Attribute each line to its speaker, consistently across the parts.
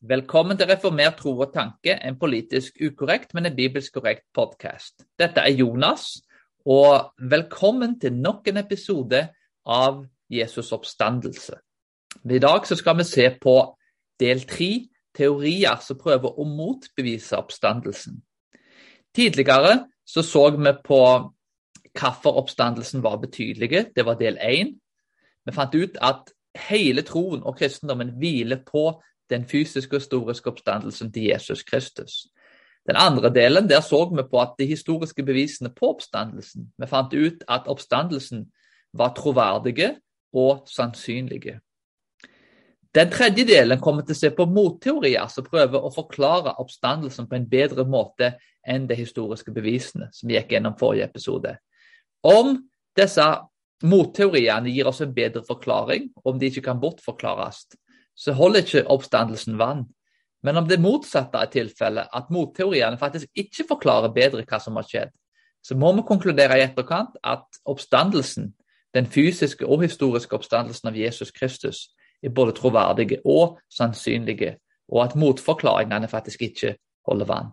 Speaker 1: Velkommen til Reformert tro og tanke, en politisk ukorrekt, men en bibelsk korrekt podkast. Dette er Jonas, og velkommen til nok en episode av Jesus' oppstandelse. I dag skal vi se på del tre, teorier som prøver å motbevise oppstandelsen. Tidligere så, så vi på hvorfor oppstandelsen var betydelig. Det var del én. Vi fant ut at hele troen og kristendommen hviler på den fysiske og historiske oppstandelsen til Jesus Kristus. Den andre delen, der så vi på at de historiske bevisene på oppstandelsen Vi fant ut at oppstandelsen var troverdige og sannsynlige. Den tredje delen kommer til å se på motteorier som prøver å forklare oppstandelsen på en bedre måte enn de historiske bevisene som gikk gjennom forrige episode. Om disse motteoriene gir oss en bedre forklaring, om de ikke kan bortforklares, så holder ikke oppstandelsen vann. Men om det motsatte er tilfellet, at motteoriene faktisk ikke forklarer bedre hva som har skjedd, så må vi konkludere i etterkant at oppstandelsen, den fysiske og historiske oppstandelsen av Jesus Kristus, er både troverdige og sannsynlige, og at motforklaringene faktisk ikke holder vann.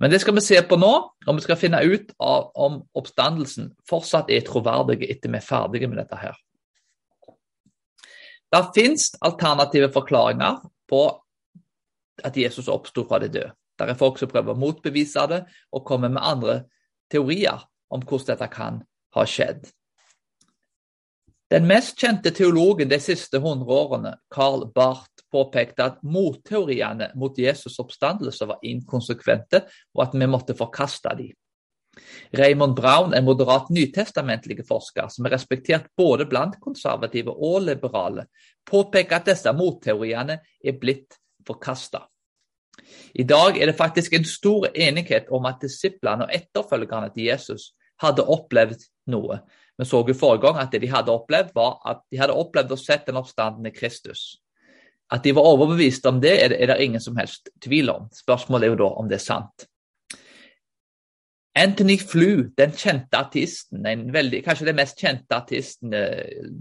Speaker 1: Men det skal vi se på nå, og vi skal finne ut av om oppstandelsen fortsatt er troverdig etter vi er ferdige med dette her. Det finnes alternative forklaringer på at Jesus oppsto fra de døde. Det er folk som prøver å motbevise det og kommer med andre teorier om hvordan dette kan ha skjedd. Den mest kjente teologen de siste hundre årene, Karl Barth, påpekte at motteoriene mot Jesus' oppstandelse var inkonsekvente, og at vi måtte forkaste dem. Raymond Brown, en moderat nytestamentlig forsker som er respektert både blant konservative og liberale, påpeker at disse motteoriene er blitt forkasta. I dag er det faktisk en stor enighet om at disiplene og etterfølgerne til Jesus hadde opplevd noe. Vi så jo forrige gang at det de hadde opplevd, var at de hadde opplevd å sette den oppstandende Kristus. At de var overbevist om det, er det, er det ingen som helst tvil om. Spørsmålet er jo da om det er sant. Anthony Flew, den kjente artisten, veldig, kanskje den mest kjente artisten det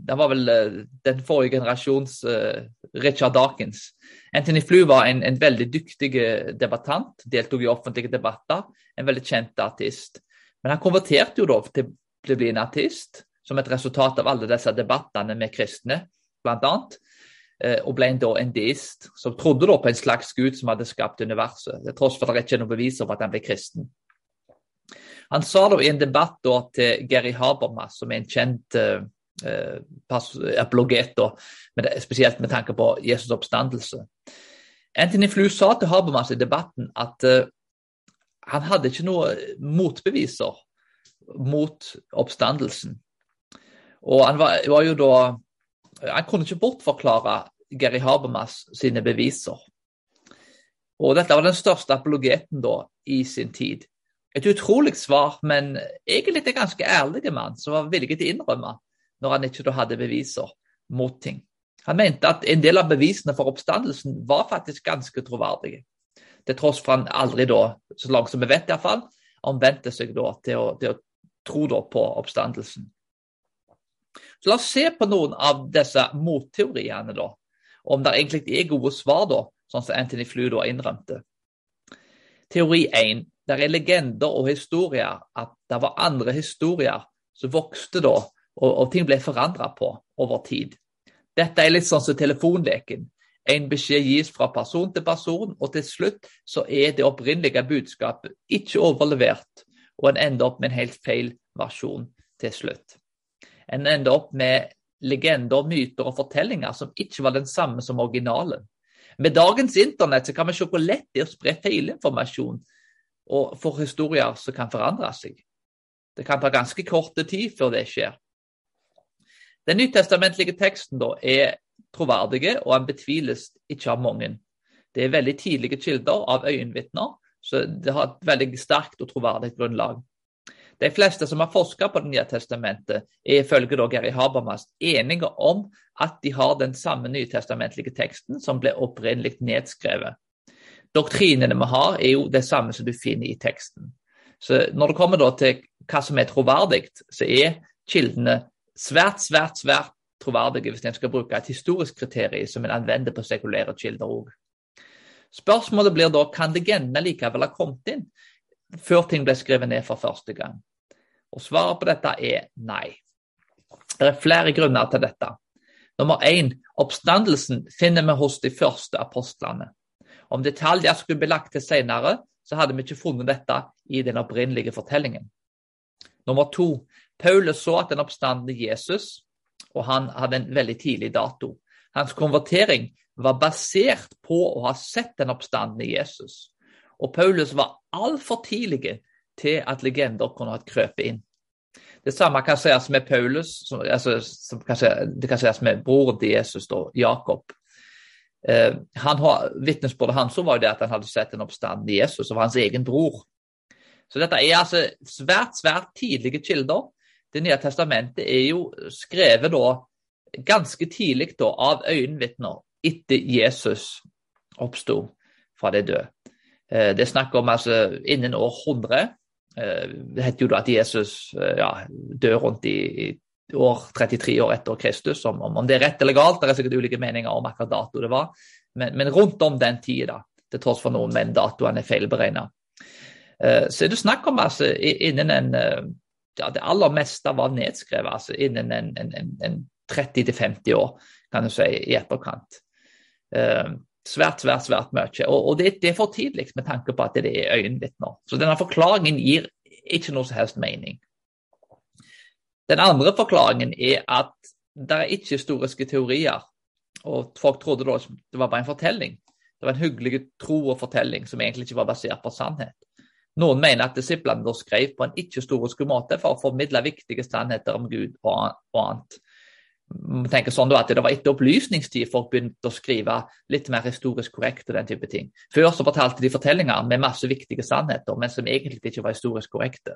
Speaker 1: Den var vel eh, den forrige generasjons uh, Richard Dawkins. Anthony Flew var en, en, veldig dyktig debattant, deltok i offentlige debatter. En veldig kjent artist. Men han konverterte jo da til, til å bli en artist, som et resultat av alle disse debattene med kristne, bl.a. Og ble en, da en deist, som trodde da på en slags gud som hadde skapt universet, tross for at det ikke er noe bevis om at han ble kristen. Han sa da i en debatt da, til Gary Habermas, som er en kjent uh, apologet, da, med spesielt med tanke på Jesus' oppstandelse. Anthony Flew sa til Habermas i debatten at uh, han hadde ikke noe motbeviser mot oppstandelsen. Og han var, var, jo da Han kunne ikke bortforklare Gary Habermas sine beviser. Og dette var den største apologeten da i sin tid. Et utrolig svar, men egentlig en ganske ærlig mann som var villig til å innrømme når han ikke hadde beviser mot ting. Han mente at en del av bevisene for oppstandelsen var faktisk ganske troverdige. Til tross for han aldri da, så langt som vi vet iallfall, omvendte seg da til å, til å tro da på oppstandelsen. Så La oss se på noen av disse motteoriene, da, om det egentlig er gode svar, da, sånn som Anthony Flew da innrømte. Teori 1 det er legender og historier at det var andre historier som vokste da, og, og ting ble forandra på over tid. Dette er litt sånn som telefonleken. En beskjed gis fra person til person, og til slutt så er det opprinnelige budskapet ikke overlevert, og en ender opp med en helt feil versjon til slutt. En ender opp med legender, myter og fortellinger som ikke var den samme som originalen. Med dagens internett så kan vi se hvor lett det er å spre feilinformasjon og for historier som kan forandre seg. Det kan ta ganske kort tid før det skjer. Den nytestamentlige teksten da, er troverdige, og den betviles ikke av mange. Det er veldig tidlige kilder av øyenvitner, så det har et veldig sterkt og troverdig grunnlag. De fleste som har forsket på Det nye testamentet, er ifølge Geri Habermas enige om at de har den samme nytestamentlige teksten som ble opprinnelig nedskrevet. Doktrinene vi har, er jo det samme som du finner i teksten. Så Når det kommer til hva som er troverdig, så er kildene svært, svært svært troverdige hvis en skal bruke et historisk kriterium som en anvender på sekulære kilder òg. Spørsmålet blir da kan legendene likevel ha kommet inn før ting ble skrevet ned for første gang. Og Svaret på dette er nei. Det er flere grunner til dette. Nummer én, oppstandelsen finner vi hos de første apostlene. Om detaljer skulle bli lagt til senere, så hadde vi ikke funnet dette i den opprinnelige fortellingen. Nummer to, Paulus så at den oppstandende Jesus, og han hadde en veldig tidlig dato. Hans konvertering var basert på å ha sett den oppstandende Jesus. Og Paulus var altfor tidlig til at legender kunne ha krøpet inn. Det samme kan sies med Paulus, som, altså, som kan det kan sies med broren til Jesus, da, Jakob. Eh, han har, Vitnesbyrdet hans var jo det at han hadde sett en oppstand i Jesus, var hans egen bror. Så dette er altså svært, svært tidlige kilder. Det nye testamentet er jo skrevet da ganske tidlig da, av øyenvitner etter Jesus oppsto fra de døde. Eh, det er snakk om altså innen år 100 Eh, det heter jo da at Jesus eh, ja, dør rundt i år 33 år etter Kristus. Om, om, det er rett eller galt, det er sikkert ulike meninger om akkurat dato det var. Men, men rundt om den tida, til tross for noen menn datoene er feilberegna. Eh, så er det snakk om altså innen en ja, Det aller meste var nedskrevet altså innen en, en, en 30-50 år, kan du si, i etterkant. Svært, svært svært mye. Og, og det, det, er for tidlig med tanke på at det er øyenvitner. Så denne forklaringen gir ikke noe som helst mening. Den andre forklaringen er at det er ikke historiske teorier. Og folk trodde da det var bare en fortelling. Det var en hyggelig tro og fortelling som egentlig ikke var basert på sannhet. Noen mener at disiplene skrev på en ikke-historisk måte for å formidle viktige sannheter om Gud og annet Man tenker sånn at Det var etter opplysningstid folk begynte å skrive litt mer historisk korrekt. og den type ting. Før så fortalte de fortellinger med masse viktige sannheter, men som egentlig ikke var historisk korrekte.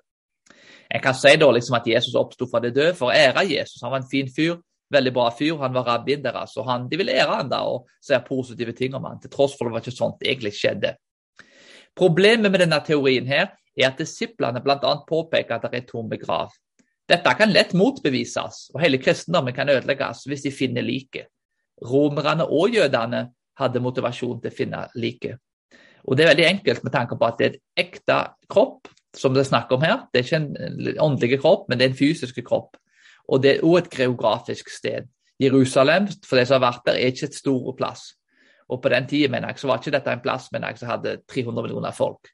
Speaker 1: En kan si da liksom at Jesus oppsto fra det døde for å ære Jesus. Han var en fin fyr, veldig bra fyr. Han var rabbin deres, og han, de ville ære han da og si positive ting om han, til tross for det var ikke sånt egentlig skjedde. Problemet med denne teorien her er at disiplene bl.a. påpeker at det er tom begrav. Dette kan lett motbevises, og hele kristendommen kan ødelegges hvis de finner liket. Romerne og jødene hadde motivasjon til å finne liket. Og Det er veldig enkelt med tanke på at det er et ekte kropp som det er snakk om her. Det er ikke en åndelig kropp, men det er en fysisk kropp. Og det er òg et geografisk sted. Jerusalem, for de som har vært der, er ikke et stor plass. Og på den tida mener jeg, så var ikke dette en plass mener jeg, som hadde 300 millioner folk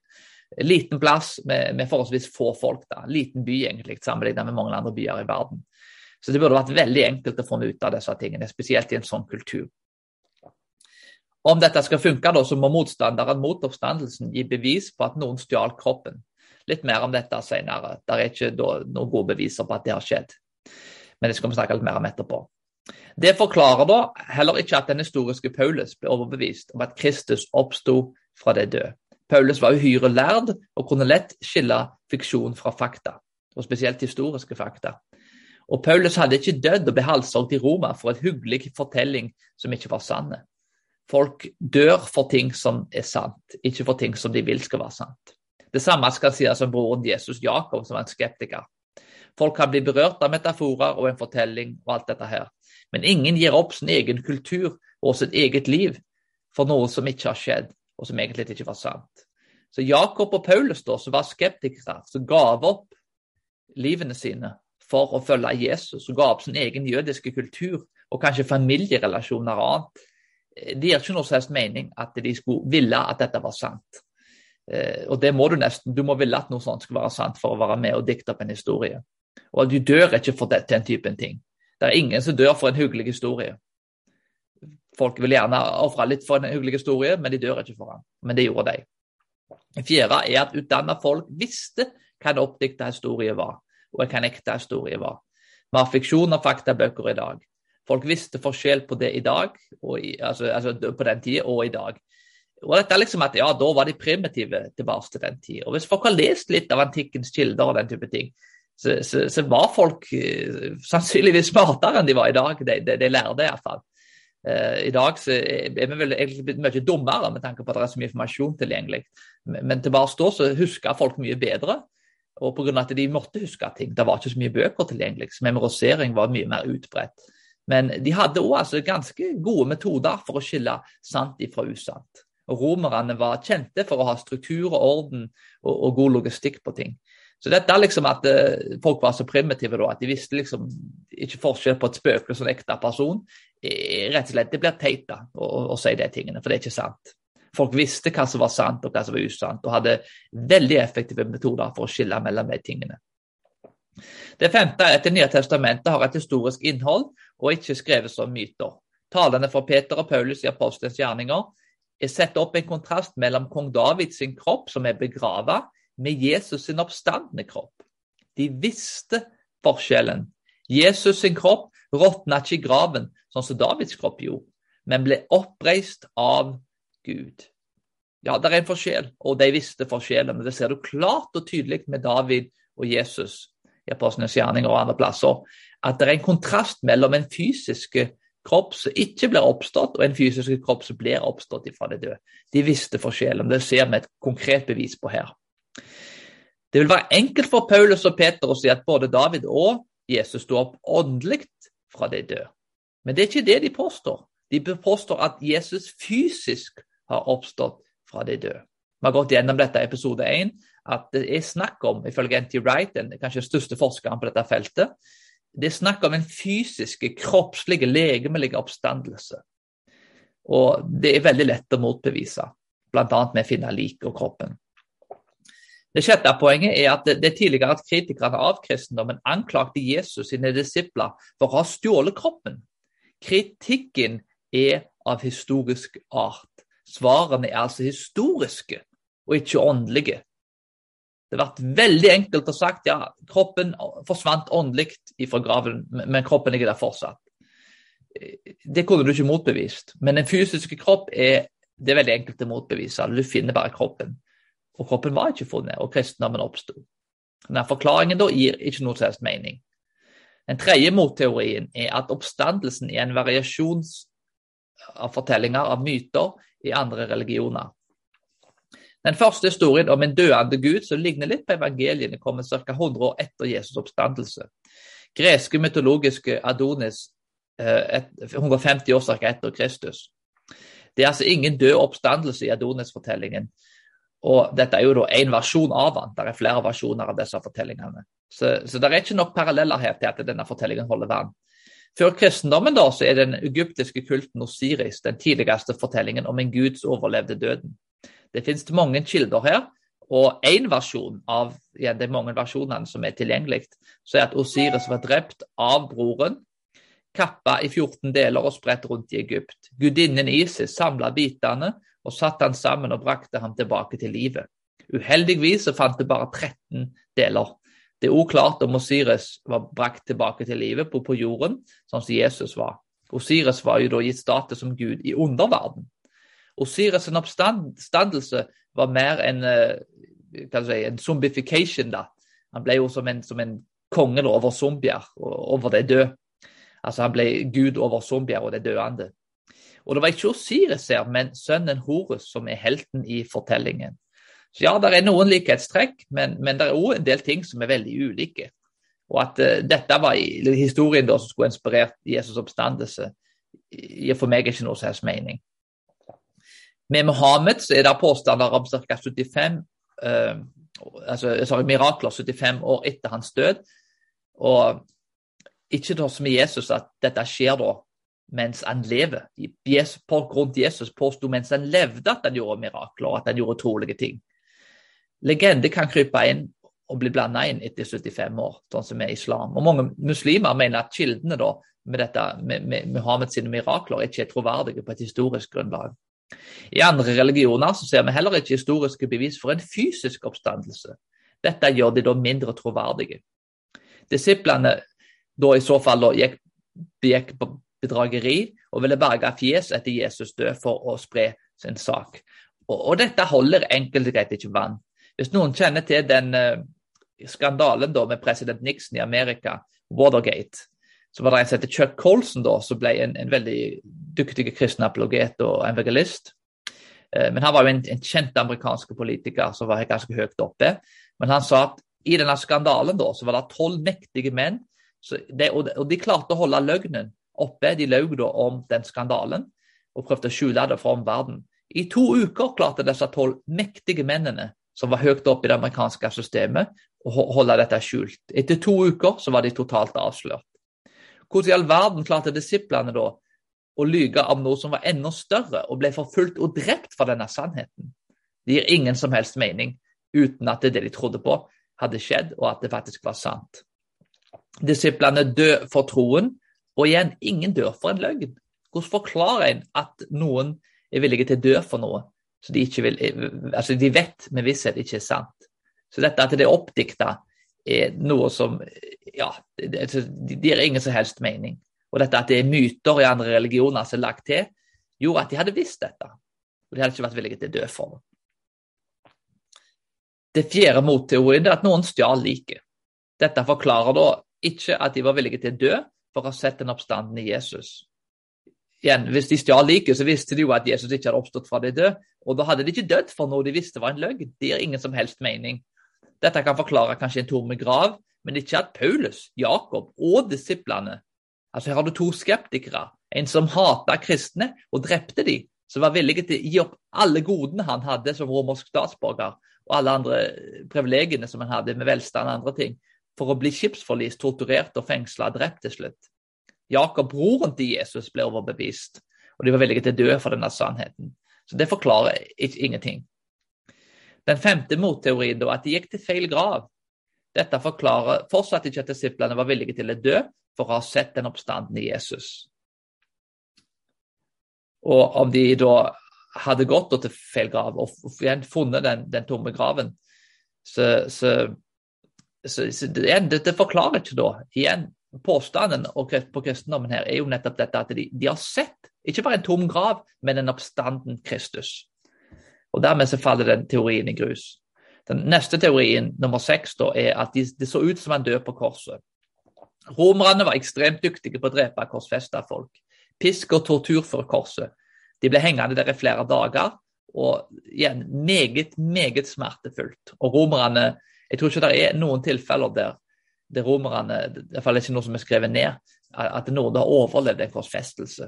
Speaker 1: liten plass med, med, forholdsvis få folk. da, Liten by egentlig, sammenlignet med mange andre byer i verden. Så det burde vært veldig enkelt å få ut av disse tingene, spesielt i en sånn kultur. Om dette skal funke, da, så må motstanderen mot oppstandelsen gi bevis på at noen stjal kroppen. Litt mer om dette senere. Det er ikke noen gode beviser på at det har skjedd. Men det skal vi snakke litt mer om etterpå. Det forklarer da heller ikke at den historiske Paulus ble overbevist om at Kristus oppsto fra det døde. Paulus var uhyre lærd og kunne lett skille fiksjon fra fakta, og spesielt historiske fakta. Og Paulus hadde ikke dødd og ble halshogd i Roma for en hyggelig fortelling som ikke var sanne. Folk dør for ting som er sant, ikke for ting som de vil skal være sant. Det samme skal sies om broren Jesus Jakob, som var en skeptiker. Folk kan bli berørt av metaforer og en fortelling og alt dette her. Men ingen gir opp sin egen kultur og sitt eget liv for noe som ikke har skjedd og som egentlig ikke var sant. Så Jakob og Paulus, da, som var skeptikere, som gav opp livene sine for å følge Jesus, og ga opp sin egen jødiske kultur og kanskje familierelasjoner og annet, eh, det gir ikke noe som helst mening at de skulle ville at dette var sant. Eh, og det må du nesten. Du må ville at noe sånt skal være sant for å være med og dikte opp en historie. Og du dør ikke for den typen ting. Det er ingen som dør for en hyggelig historie. Folk vil gjerne ofre litt for en hyggelig historie, men de dør ikke for den. Men det gjorde de. Det fjerde er at utdanna folk visste hva en oppdikta historie var, og hva en ekte historie var. Vi har fiksjon og faktabøker i dag. Folk visste forskjell på det i dag, i, altså, altså, på den tida og i dag. Og dette er liksom at ja, Da var de primitive tilbake til den tida. Og Hvis folk har lest litt av antikkens kilder og den type ting, så, så, så var folk uh, sannsynligvis smartere enn de var i dag. De, de, de lærte iallfall. Uh, I dag er vi vel egentlig blitt mye dummere med tanke på at det er så mye informasjon tilgjengelig. Men tilbake da så huska folk mye bedre, og pga. at de måtte huske ting. Det var ikke så mye bøker tilgjengelig, så memorisering var mye mer utbredt. Men de hadde òg altså ganske gode metoder for å skille sant ifra usant. Og Romerne var kjente for å ha struktur og orden og, og god logistikk på ting. Så dette er liksom at uh, folk var så primitive da, at de visste liksom ikke forskjell på et spøkelse og en ekte person. Eh, rett og slett, Det blir teit da, å, å, si de tingene, for det er ikke sant. Folk visste hva som var sant og hva som var usant, og hadde veldig effektive metoder for å skille mellom de tingene. Det femte er at Det nye testamentet har et historisk innhold og ikke skrevet som myter. Talene fra Peter og Paulus i apostelens gjerninger er satt opp en kontrast mellom kong Davids kropp, som er begrava, med Jesus sin oppstandende kropp. De visste forskjellen. Jesus sin kropp råtna ikke i graven, sånn som Davids kropp gjorde, men ble oppreist av Gud. Ja, det er en forskjell, og de visste forskjellen. Det ser du klart og tydelig med David og Jesus i Apostlenes gjerninger og andre plasser. At det er en kontrast mellom en fysisk kropp som ikke blir oppstått, og en fysisk kropp som blir oppstått ifra det døde. De visste forskjellen. Det ser vi et konkret bevis på her. Det vil være enkelt for Paulus og Peter å si at både David og Jesus sto opp åndelig fra de døde. Men det er ikke det de påstår. De påstår at Jesus fysisk har oppstått fra de døde. Vi har gått gjennom dette i episode 1, at det er snakk om, ifølge N.T. Wright, den kanskje største forskeren på dette feltet, det er snakk om en fysiske, kroppslig, legemelig oppstandelse. Og det er veldig lett å motbevise, bl.a. med å finne liket og kroppen. Det sjette poenget er at det, er tidligere at kritikerne av kristendommen anklagde Jesus sine disipler for å ha stjålet kroppen. Kritikken er av historisk art. Svarene er altså historiske og ikke åndelige. Det har vært veldig enkelt å sagt ja, kroppen forsvant åndelig fra graven, men kroppen ligger der fortsatt. Det kunne du ikke motbevist. Men en fysisk kropp er, det er veldig enkelt å motbevise. Du finner bare kroppen. Og kroppen var ikke funnet, og kristendommen oppsto. Denne forklaringen da gir ikke noe som mening. Den tredje motteorien er at oppstandelsen er en variasjon av fortellinger av myter i andre religioner. Den første historien om en døende gud som ligner litt på evangeliene, kommer ca. 100 år etter Jesus' oppstandelse. Greske mytologiske Adonis 150 eh, år ca. etter Kristus. Det er altså ingen død oppstandelse i Adonis-fortellingen, og dette er jo da én versjon av den. Det er flere versjoner av disse fortellingene. Så, så det er ikke nok paralleller her til at denne fortellingen holder vann. Før kristendommen da, så er den egyptiske kulten Osiris den tidligste fortellingen om en gud som overlevde døden. Det finnes mange kilder her, og én versjon av ja, de mange versjonene som er tilgjengelig, så er at Osiris var drept av broren, kappa i 14 deler og spredt rundt i Egypt. Gudinnen Isis samla bitene og satte han sammen og brakte ham tilbake til livet. Uheldigvis så fant det bare 13 deler. Det er uklart om Osiris var brakt tilbake til livet på, på jorden, sånn som Jesus var. Osiris var jo da gitt status som gud i underverden. Osiris' oppstandelse var mer en, eh, si, en zombification. da. Han ble jo som en, som en konge over zombier, over det døde. Altså Han ble gud over zombier og det døende. Og det var ikke Osiris her, men sønnen Horus som er helten i fortellingen. Så ja, det er noen likhetstrekk, men, men det er òg en del ting som er veldig ulike. Og at uh, dette var historien da som skulle inspirert Jesus' oppstandelse, gir for meg ikke noe som mening. Med Mohammed så er det påstander om ca. 75 uh, altså, sorry, mirakler 75 år etter hans død. Og ikke som i Jesus at dette skjer da mens han lever. Folk rundt Jesus påsto mens han levde at han gjorde mirakler og at han gjorde utrolige ting. Legender kan krype inn og bli blanda inn etter 75 år, sånn som er islam. Og Mange muslimer mener at kildene da, med, dette, med, med Muhammed sine mirakler ikke er troverdige på et historisk grunnlag. I andre religioner så ser vi heller ikke historiske bevis for en fysisk oppstandelse. Dette gjør de da mindre troverdige. Disiplene da i så fall da gikk, gikk bedrageri og ville berge fjes etter Jesus død for å spre sin sak. Og, og dette holder enkelt og greit ikke vann. Hvis noen kjenner til den uh, skandalen da med president Nixon i Amerika, Watergate, så var det en som het Chuck Colson, da, som ble en, en veldig dyktig kristen apologet og evangelist. Uh, men han var jo en, en kjent amerikansk politiker som var ganske høyt oppe. Men han sa at i denne skandalen da, så var det tolv mektige menn, de, og, de, og de klarte å holde løgnen oppe. De løy da om den skandalen og prøvde å skjule det for omverdenen I to uker klarte disse tolv mektige mennene som var høyt oppe i det amerikanske systemet, å holde dette skjult. Etter to uker så var de totalt avslørt. Hvordan i all verden klarte disiplene da å lyge om noe som var enda større, og ble forfulgt og drept for denne sannheten? Det gir ingen som helst mening, uten at det de trodde på, hadde skjedd, og at det faktisk var sant. Disiplene dør for troen, og igjen, ingen dør for en løgn. Hvordan forklarer en at noen er villige til å dø for noe så de, vil, altså de vet med visshet ikke er sant? Så dette at det er oppdikta, er noe som ja, det, gir ingen som helst mening. Og dette at det er myter i andre religioner som er lagt til, gjorde at de hadde visst dette. Og de hadde ikke vært villige til å dø for det. Det fjerde motteorien er at noen stjal liket. Dette forklarer da ikke at de var villige til å dø for å ha sett den i Jesus. Igjen, Hvis de stjal liket, så visste de jo at Jesus ikke hadde oppstått fra de døde. Og da hadde de ikke dødd for noe de visste var en løgn. Det gir ingen som helst mening. Dette kan forklare kanskje en tomme grav, men ikke at Paulus, Jakob og disiplene Altså Her har du to skeptikere. En som hata kristne og drepte de, som var villig til å gi opp alle godene han hadde som romersk statsborger, og alle andre privilegiene som han hadde med velstand og andre ting, for å bli skipsforlist, torturert og fengsla og drept til slutt. Jakob, broren til Jesus, ble overbevist, og de var villige til å dø for denne sannheten. Så det forklarer ingenting. Den femte motteorien da, at de gikk til feil grav. Dette forklarer fortsatt ikke at disiplene var villige til å dø for å ha sett den oppstanden i Jesus. Og om de da hadde gått til feil grav og funnet den, den tomme graven, så, så, så, så det, det, forklarer ikke da igjen Påstanden på kristendommen her er jo nettopp dette at de, de har sett ikke bare en tom grav, men en oppstanden Kristus. Og Dermed så faller den teorien i grus. Den neste teorien, nummer seks, da, er at det de så ut som han døde på korset. Romerne var ekstremt dyktige på å drepe korsfesta folk. Pisk og tortur for korset. De ble hengende der i flere dager, og igjen meget, meget smertefullt. Og romerne Jeg tror ikke det er noen tilfeller der det romerne er ikke noe som er skrevet ned, at noen har overlevd en korsfestelse.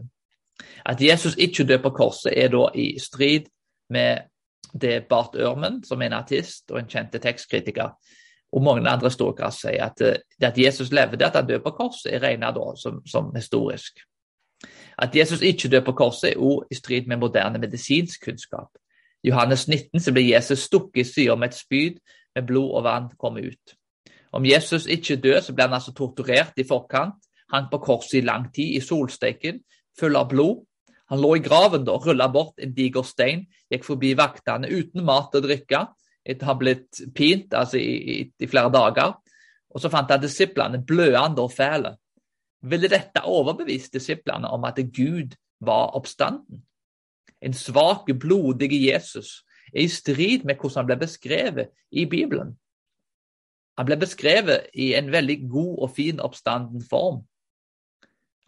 Speaker 1: At Jesus ikke døde på korset, er da i strid med det er Bart Ørmen, som er en artist og en kjent tekstkritiker, og mange andre storkar sier at det at Jesus levde, at han døde på korset, er regnet som, som, historisk. At Jesus ikke døde på korset, er også i strid med moderne medisinsk kunnskap. I Johannes 19 så blir Jesus stukket i sida med et spyd med blod og vann kommer ut. Om Jesus ikke døde, så blir han altså torturert i forkant. Hang på korset i lang tid, i solsteken, full av blod. Han lå i graven da, rulla bort en diger stein, gikk forbi vaktene uten mat og drikke etter å ha blitt pint altså i, i, i, flere dager. Og så fant han disiplene bløende og fæle. Ville dette overbevist disiplene om at Gud var oppstanden? En svak, blodig Jesus er i strid med hvordan han ble beskrevet i Bibelen. Han ble beskrevet i en veldig god og fin oppstanden form.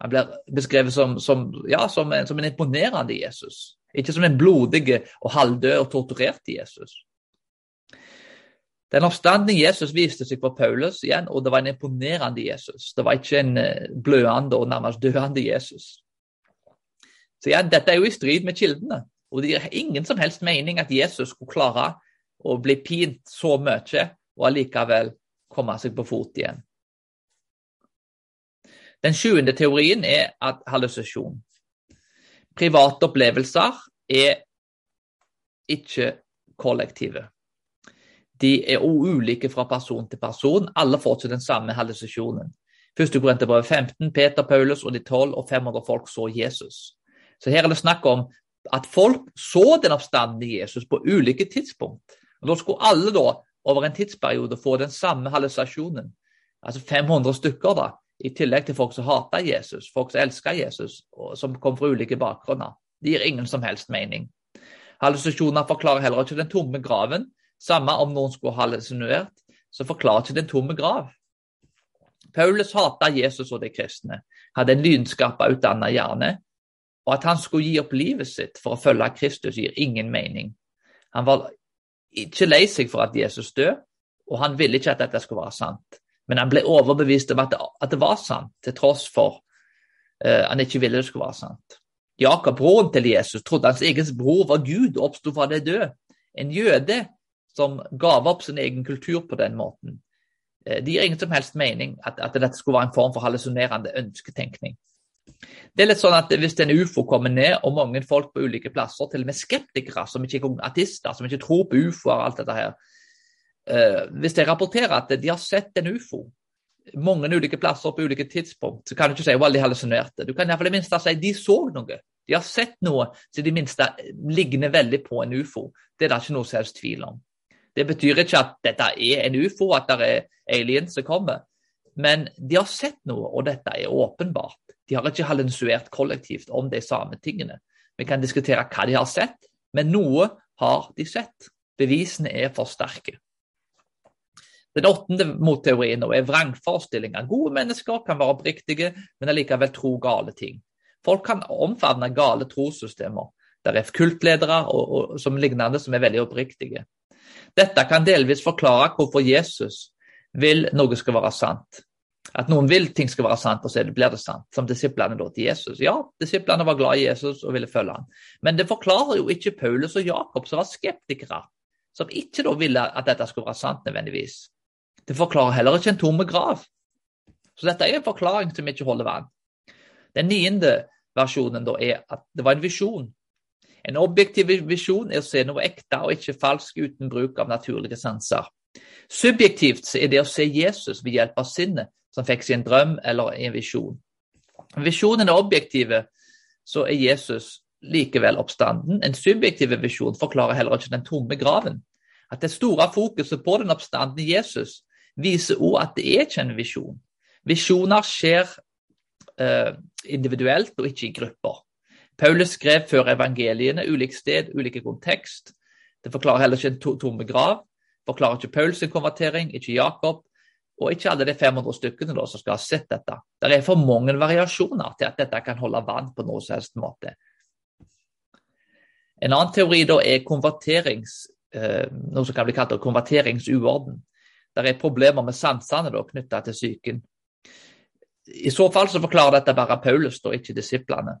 Speaker 1: Han blir beskrevet som, som, ja, som, en, som, en, imponerende Jesus, ikke som en blodig og halvdød og torturert Jesus. Den oppstanden Jesus viste seg for Paulus igjen, og det var en imponerende Jesus. Det var ikke en bløende blødende og nærmest døende Jesus. Så igjen, Dette er jo i strid med kildene, og det gir ingen som helst mening at Jesus skulle klare å bli pint så mye og allikevel komme seg på fot igjen. Den sjuende teorien er at hallusinasjon. Private opplevelser er ikke kollektive. De er ulike fra person til person. Alle får ikke den samme hallusinasjonen. Første Korinterbrev 15, Peter, Paulus og de 12 og 500 folk så Jesus. Så her er det snakk om at folk så den oppstandende Jesus på ulike tidspunkt. Og Da skulle alle da over en tidsperiode få den samme hallusinasjonen. Altså 500 stykker, da i tillegg til folk som hater Jesus, folk som elsker Jesus, og som kom fra ulike bakgrunner. Det gir ingen som helst mening. Hallusinasjoner forklarer heller ikke den tomme graven. Samme om noen skulle ha hallusinert, så forklarer ikke den tomme grav. Paulus hatet Jesus og de kristne, hadde en lynskappa utdanna hjerne, og at han skulle gi opp livet sitt for å følge Kristus, gir ingen mening. Han var ikke lei seg for at Jesus døde, og han ville ikke at dette skulle være sant. Men han ble overbevist om at at det var sant, til tross for uh, han ikke ville det skulle være sant. Jakob, broren til Jesus, trodde hans egen bror var Gud og oppsto fra det døde. En jøde som gav opp sin egen kultur på den måten. Eh, det gir ingen som helst mening at, at dette skulle være en form for hallusinerende ønsketenkning. Det er litt sånn at Hvis en ufo kommer ned, og mange folk på ulike plasser, til og med skeptikere som ikke er artister, som ikke tror på ufoer og alt dette her, hvis de rapporterer at de har sett en ufo mange ulike plasser på ulike tidspunkt, så kan du ikke si at de hallusinerte. Du kan i hvert fall i minste si de så noe. De har sett noe som de minste ligner veldig på en ufo. Det er det ikke noe som helst tvil om. Det betyr ikke at dette er en ufo, at det er aliens som kommer. Men de har sett noe, og dette er åpenbart. De har ikke hallusinert kollektivt om de samme tingene. Vi kan diskutere hva de har sett, men noe har de sett. Bevisene er for sterke. Den åttende motteorien er vrangforestillinger. Gode mennesker kan være oppriktige, men allikevel tro gale ting. Folk kan omfavne gale trossystemer. Det er kultledere og, og, som lignende som er veldig oppriktige. Dette kan delvis forklare hvorfor Jesus vil noe skal være sant. At noen vil ting skal være sant, og så blir det sant. Som disiplene da til Jesus. Ja, disiplene var glad i Jesus og ville følge ham. Men det forklarer jo ikke Paulus og Jakob, som var skeptikere. Som ikke da ville at dette skulle være sant nødvendigvis. Det forklarer heller ikke en tomme grav. Så dette er en forklaring som ikke holder vann. Den niende versjonen da er at det var en visjon. En objektiv visjon er å se noe ekte og ikke falsk uten bruk av naturlige sanser. Subjektivt er det å se Jesus ved hjelp av sinnet, som fikk sin drøm eller en visjon. Visjonen er objektive, så er Jesus likevel oppstanden. En subjektiv visjon forklarer heller ikke den tomme graven. At det store fokuset på den oppstandende Jesus viser også at det er ikke en visjon. Visjoner skjer eh, individuelt og ikke i grupper. Paulus skrev før evangeliene ulikt sted, ulike kontekst. Det forklarer heller ikke en tomme grav. Forklarer ikke Pauls konvertering, ikke Jakob, og ikke alle de 500 stykkene da, som skal ha sett dette. Det er for mange variasjoner til at dette kan holde vann på noen som helst måte. En annen teori da er konverterings, eh, noe som kan bli kalt konverteringsuorden det er problemer med sansene knytta til psyken. I så fall så forklarer dette bare Paulus, da, ikke disiplene.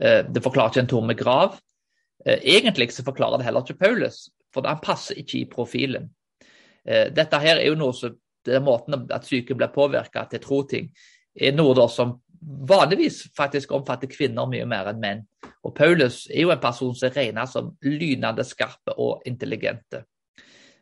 Speaker 1: Eh, det forklarer ikke en tomme grav. Eh, egentlig så forklarer det heller ikke Paulus, for han passer ikke i profilen. Eh, dette her er jo noe som, er måten at psyken blir påvirka til tro ting, er noe da som vanligvis faktisk omfatter kvinner mye mer enn menn. Og Paulus er jo en person som regnes som lynende skarpe og intelligente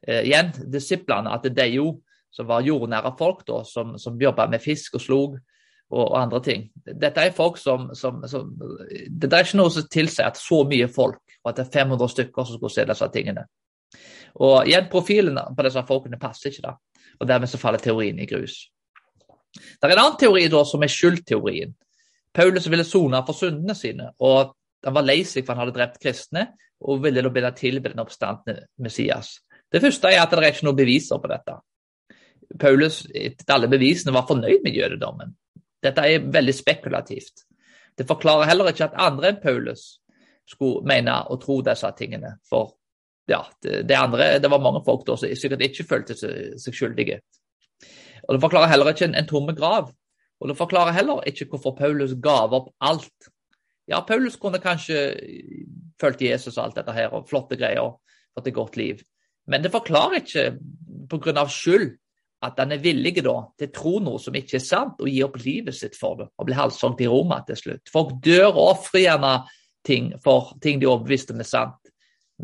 Speaker 1: igjen disiplene, at det er jo som var jordnære folk da, som, som jobba med fisk og slog og, og, andre ting. Dette er folk som, som, som Det er ikke noe som tilsier at så mye folk, og at det er 500 stykker som skulle se disse tingene. Og igjen, Profilen på disse folkene passer ikke, da, og dermed så faller teorien i grus. Det er en annen teori da, som er skyldteorien. Paulus ville sone for syndene sine, og han var lei seg for han hadde drept kristne, og ville da begynne å tilbe den oppstandende Messias. Det første er at det er ikke noen beviser på dette. Paulus etter alle bevisene var fornøyd med jødedommen. Dette er veldig spekulativt. Det forklarer heller ikke at andre enn Paulus skulle mene og tro disse tingene. For ja, det, det, andre, det var mange folk da som sikkert ikke følte seg, skyldige. Og Det forklarer heller ikke en, en tomme grav. Og det forklarer heller ikke hvorfor Paulus gav opp alt. Ja, Paulus kunne kanskje fulgt Jesus og alt dette her, og flotte greier, fått et godt liv. Men det forklarer ikke pga. skyld at han er villig da, til å tro noe som ikke er sant, og gi opp livet sitt for det, og bli halshogd i Roma til slutt. Folk dør og ofrer gjerne ting for ting de er overbevist om er sant.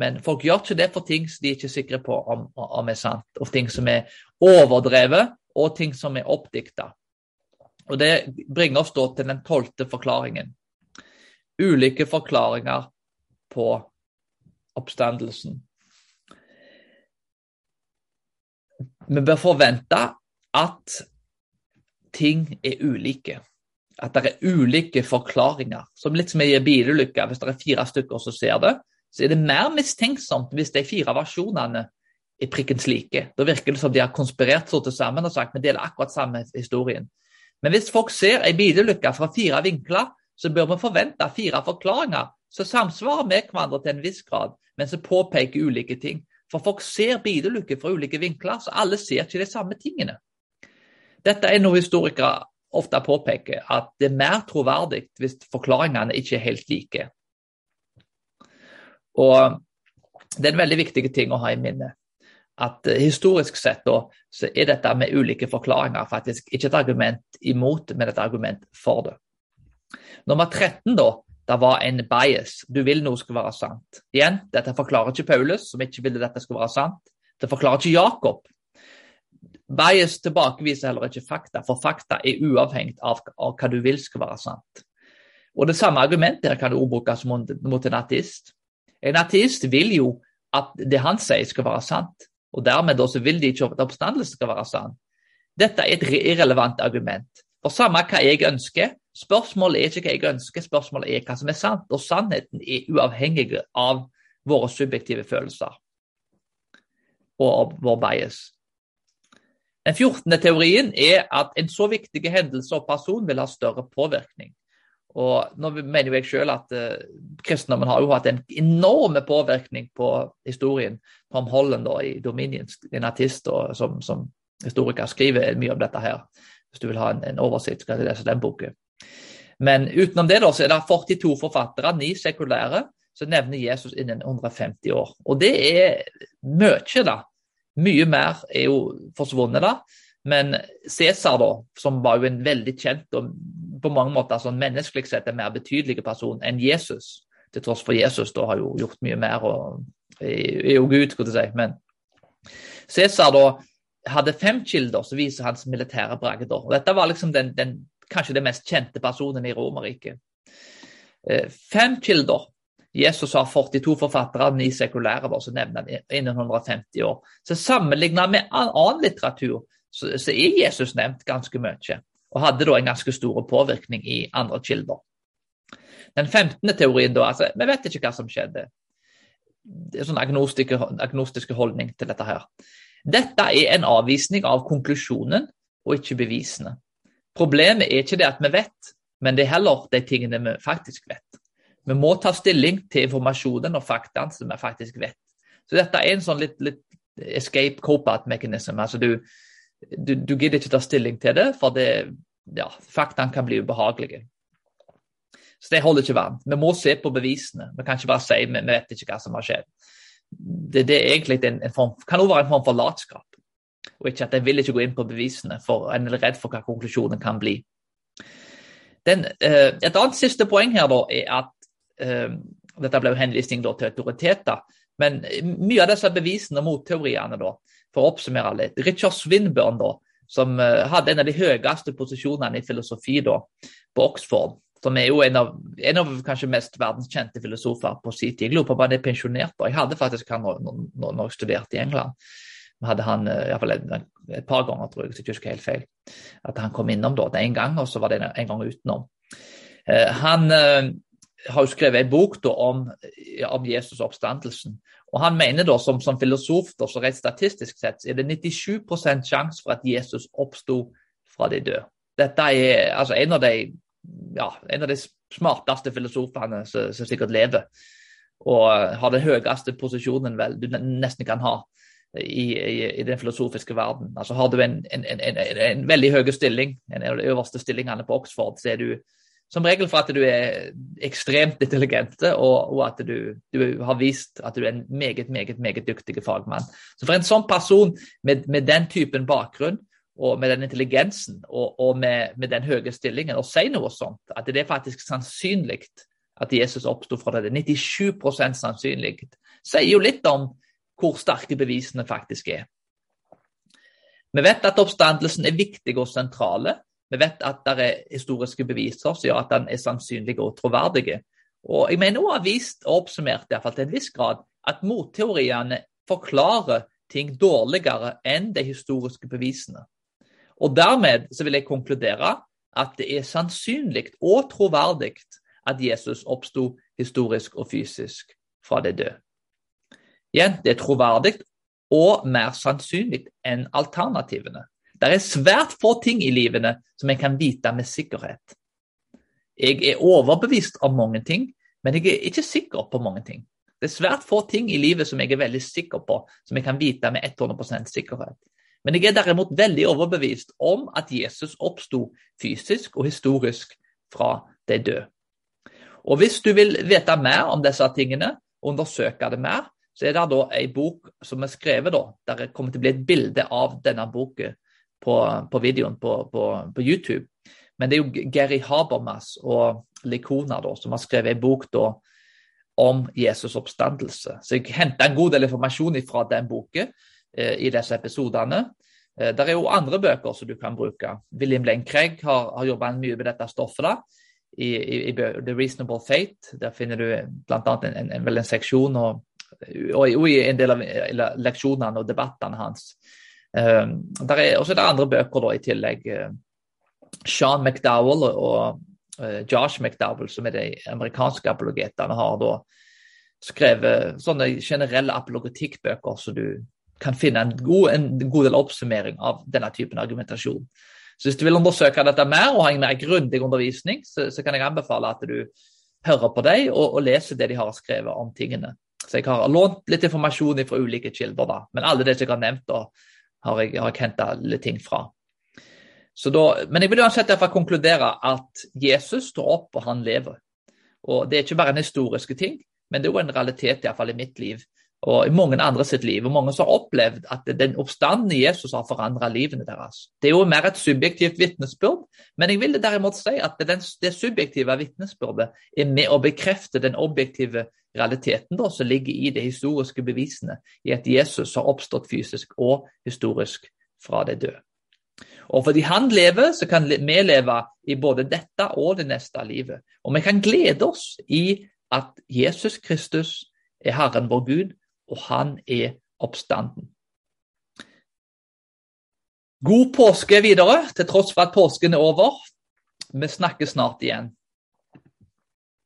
Speaker 1: Men folk gjør ikke det for ting som de ikke er sikre på om, om er sant, og ting som er overdrevet, og ting som er oppdikta. Og Det bringer oss da til den tolvte forklaringen. Ulike forklaringer på oppstandelsen. Vi bør forvente at ting er ulike. At det er ulike forklaringer. Som litt som i en bilulykke. Hvis det er fire stykker som ser det, så er det mer mistenksomt hvis de fire versjonene er prikkens like. Da virker det som de har konspirert så til sammen og sagt vi deler akkurat samme historien. Men hvis folk ser en bilulykke fra fire vinkler, så bør vi forvente fire forklaringer som samsvarer med hverandre til en viss grad, men som påpeker ulike ting. For folk ser bilulykker fra ulike vinkler, så alle ser ikke de samme tingene. Dette er noe historikere ofte påpeker at det er mer troverdig hvis forklaringene ikke er helt like. Og Det er en veldig viktig ting å ha i minne. At uh, historisk sett da, så er dette med ulike forklaringer faktisk ikke et argument imot, men et argument for det. Nummer 13 da, det var en bias. Du vil noe skal være sant. Igjen, dette forklarer ikke Paulus, som ikke ville dette skulle være sant. Det forklarer ikke Jakob. Bias tilbakeviser heller ikke fakta, for fakta er uavhengig av, av hva du vil skal være sant. Og Det samme argumentet kan du brukes mot, en ateist. En ateist vil jo at det han sier skal være sant, og dermed også vil de ikke at oppstandelsen skal være sann. Dette er et irrelevant argument. For samme hva jeg ønsker, spørsmålet er ikke hva jeg ønsker, spørsmålet er hva som er sant. Og sannheten er uavhengig av våre subjektive følelser og av vår bias. Den 14. teorien er at en så viktig hendelse og person vil ha større påvirkning. Og nå mener jeg selv at uh, Kristendommen har jo hatt en enorm påvirkning på historien. Tom Holland da, i Dominion, en artist og, som, som, historiker, skriver mye om dette her. Hvis du vil ha en, en oversikt, skal du lese den boken. Men utenom det da, så er det 42 forfattere, ni sekulære, som nevner Jesus innen 150 år. Og det er mye, da. Mye mer er jo forsvunnet, da. Men Cæsar, da, som var jo en veldig kjent og på mange måter sånn menneskelig sett en mer betydelig person enn Jesus, til tross for Jesus da har jo gjort mye mer og er jo Gud, skulle jeg si. Men Cæsar da hadde fem kilder som viser hans militære bragder. Dette var liksom den, den, kanskje den mest kjente personen i Romerriket. Eh, fem kilder. Jesus har 42 forfattere, ni sekulære, som nevner han innen 150 år. Så sammenlignet med annen litteratur så, så er Jesus nevnt ganske mye, og hadde da en ganske stor påvirkning i andre kilder. Den 15. teorien, da, altså, vi vet ikke hva som skjedde. Det er sånn agnostiske, agnostiske holdning til dette her. Dette er en avvisning av konklusjonen og ikke bevisene. Problemet er ikke det at vi vet, men det er heller de tingene vi faktisk vet. Vi må ta stilling til informasjonen og faktaene som vi faktisk vet. Så dette er en sånn litt, litt escape cope-out. Altså du, du, du gidder ikke ta stilling til det, for det, ja, faktaene kan bli ubehagelige. Så det holder ikke vann. Vi må se på bevisene. Vi kan ikke bare si vi vet ikke hva som har skjedd. Det, det er egentlig en, en form, kan også være en form for latskap. Og ikke at en vil ikke gå inn på bevisene, for en er redd for hva konklusjonen kan bli. Den, uh, et annet siste poeng her da, er at uh, Dette ble jo henvisning da, til autoriteter. Men mye av disse bevisene mot teoriene da, for å oppsummere litt. Richard Swinburne, da, som uh, hadde en av de høyeste posisjonene i filosofi da, på Oxford, som er jo en av, en av kanskje mest verdenskjente filosofer på sin tid. Jeg lurer på om han er pensjonert. da. Jeg hadde faktisk han når, når, når jeg studerte i England. Hadde han i hvert fall et, et, par ganger, tror jeg, hvis jeg husker helt feil. At han kom innom da, en gang, og så var det en, en gang utenom. Eh, han har jo skrevet en bok da, om, om Jesus oppstandelsen. Og Han mener da, som, som filosof da, så rett statistisk sett, er det 97% sjanse for at Jesus oppsto fra de døde. Dette er altså en av de, ja, en av de smarteste filosofene som, som sikkert lever, og har den høyeste posisjonen vel du nesten kan ha i, i, i den filosofiske verden. Altså Har du en, en, en, en veldig høy stilling, en av de øverste stillingene på Oxford, så er du som regel for at du er ekstremt intelligent, og, og at du, du, har vist at du er en meget, meget, meget dyktig fagmann. Så for en sånn person med, med den typen bakgrunn, og med den intelligensen og, og med, med, den høye stillingen, å si noe sånt, at det er faktisk sannsynlig at Jesus oppsto fra det, 97% sannsynlig, sier jo litt om hvor sterke bevisene faktisk er. Vi vet at oppstandelsen er viktig og sentrale, vi vet at det er historiske beviser som gjør at den er sannsynlig og troverdig. Og jeg mener hun har vist og oppsummert i hvert fall til en viss grad at motteoriene forklarer ting dårligere enn de historiske bevisene. Og Dermed så vil jeg konkludere at det er sannsynlig og troverdig at Jesus oppsto historisk og fysisk fra det døde. Igjen, det er troverdig og mer sannsynlig enn alternativene. Det er svært få ting i livene som jeg kan vite med sikkerhet. Jeg er overbevist om mange ting, men jeg er ikke sikker på mange ting. Det er svært få ting i livet som jeg er veldig sikker på, som jeg kan vite med 100% sikkerhet. Men jeg er derimot veldig overbevist om at Jesus oppsto fysisk og historisk fra de døde. Og Hvis du vil vite mer om disse tingene, undersøke det mer, så er det da en bok som er skrevet da, der det kommer til å bli et bilde av denne boken på, på videoen på, på, på, YouTube. Men det er jo Gary Habermas og Likona da, som har skrevet en bok da, om Jesus' oppstandelse. Så jeg henta en god del informasjon fra den boken eh, i disse episodene. Eh, der er jo andre bøker som du kan bruke. William Lane Craig har, har jobba mye med dette stoffet. da. I, i, i, The Reasonable Fate der finner du bl.a. En, en, en, en, seksjon og, og, i en del av leksjonene og debattene hans. Um, der er også det andre bøker da, i tillegg. Sean McDowell og uh, Josh McDowell, som er de amerikanske apologetene, har da skrevet sånne generelle apologetikkbøker så du kan finne en god, en god del oppsummering av denne typen argumentasjon. Så Hvis du vil undersøke dette mer og ha en mer grundig undervisning, så, så, kan jeg anbefale at du hører på dem og, og, leser det de har skrevet om tingene. Så Jeg har lånt litt informasjon fra ulike kilder, da. men alle det jeg har nevnt, da, har jeg, har jeg henta litt ting fra. Da, men jeg vil uansett derfor konkludere at Jesus står opp, og han lever. Og Det er ikke bare en historisk ting, men det er jo en realitet, iallfall i mitt liv og i mange andre sitt liv. Og mange som har opplevd at den oppstanden i Jesus har forandret livene deres. Det er jo mer et subjektivt vitnesbyrd, men jeg vil derimot si at den, det subjektive vitnesbyrdet er med å bekrefte den objektive realiteten da, som ligger i de historiske bevisene, i at Jesus har oppstått fysisk og historisk fra de døde. Og fordi han lever, så kan vi leve i både dette og det neste livet. Og vi kan glede oss i at Jesus Kristus er Herren vår Gud, og han er oppstanden. God påske videre, til tross for at påsken er over. Vi snakkes snart igjen.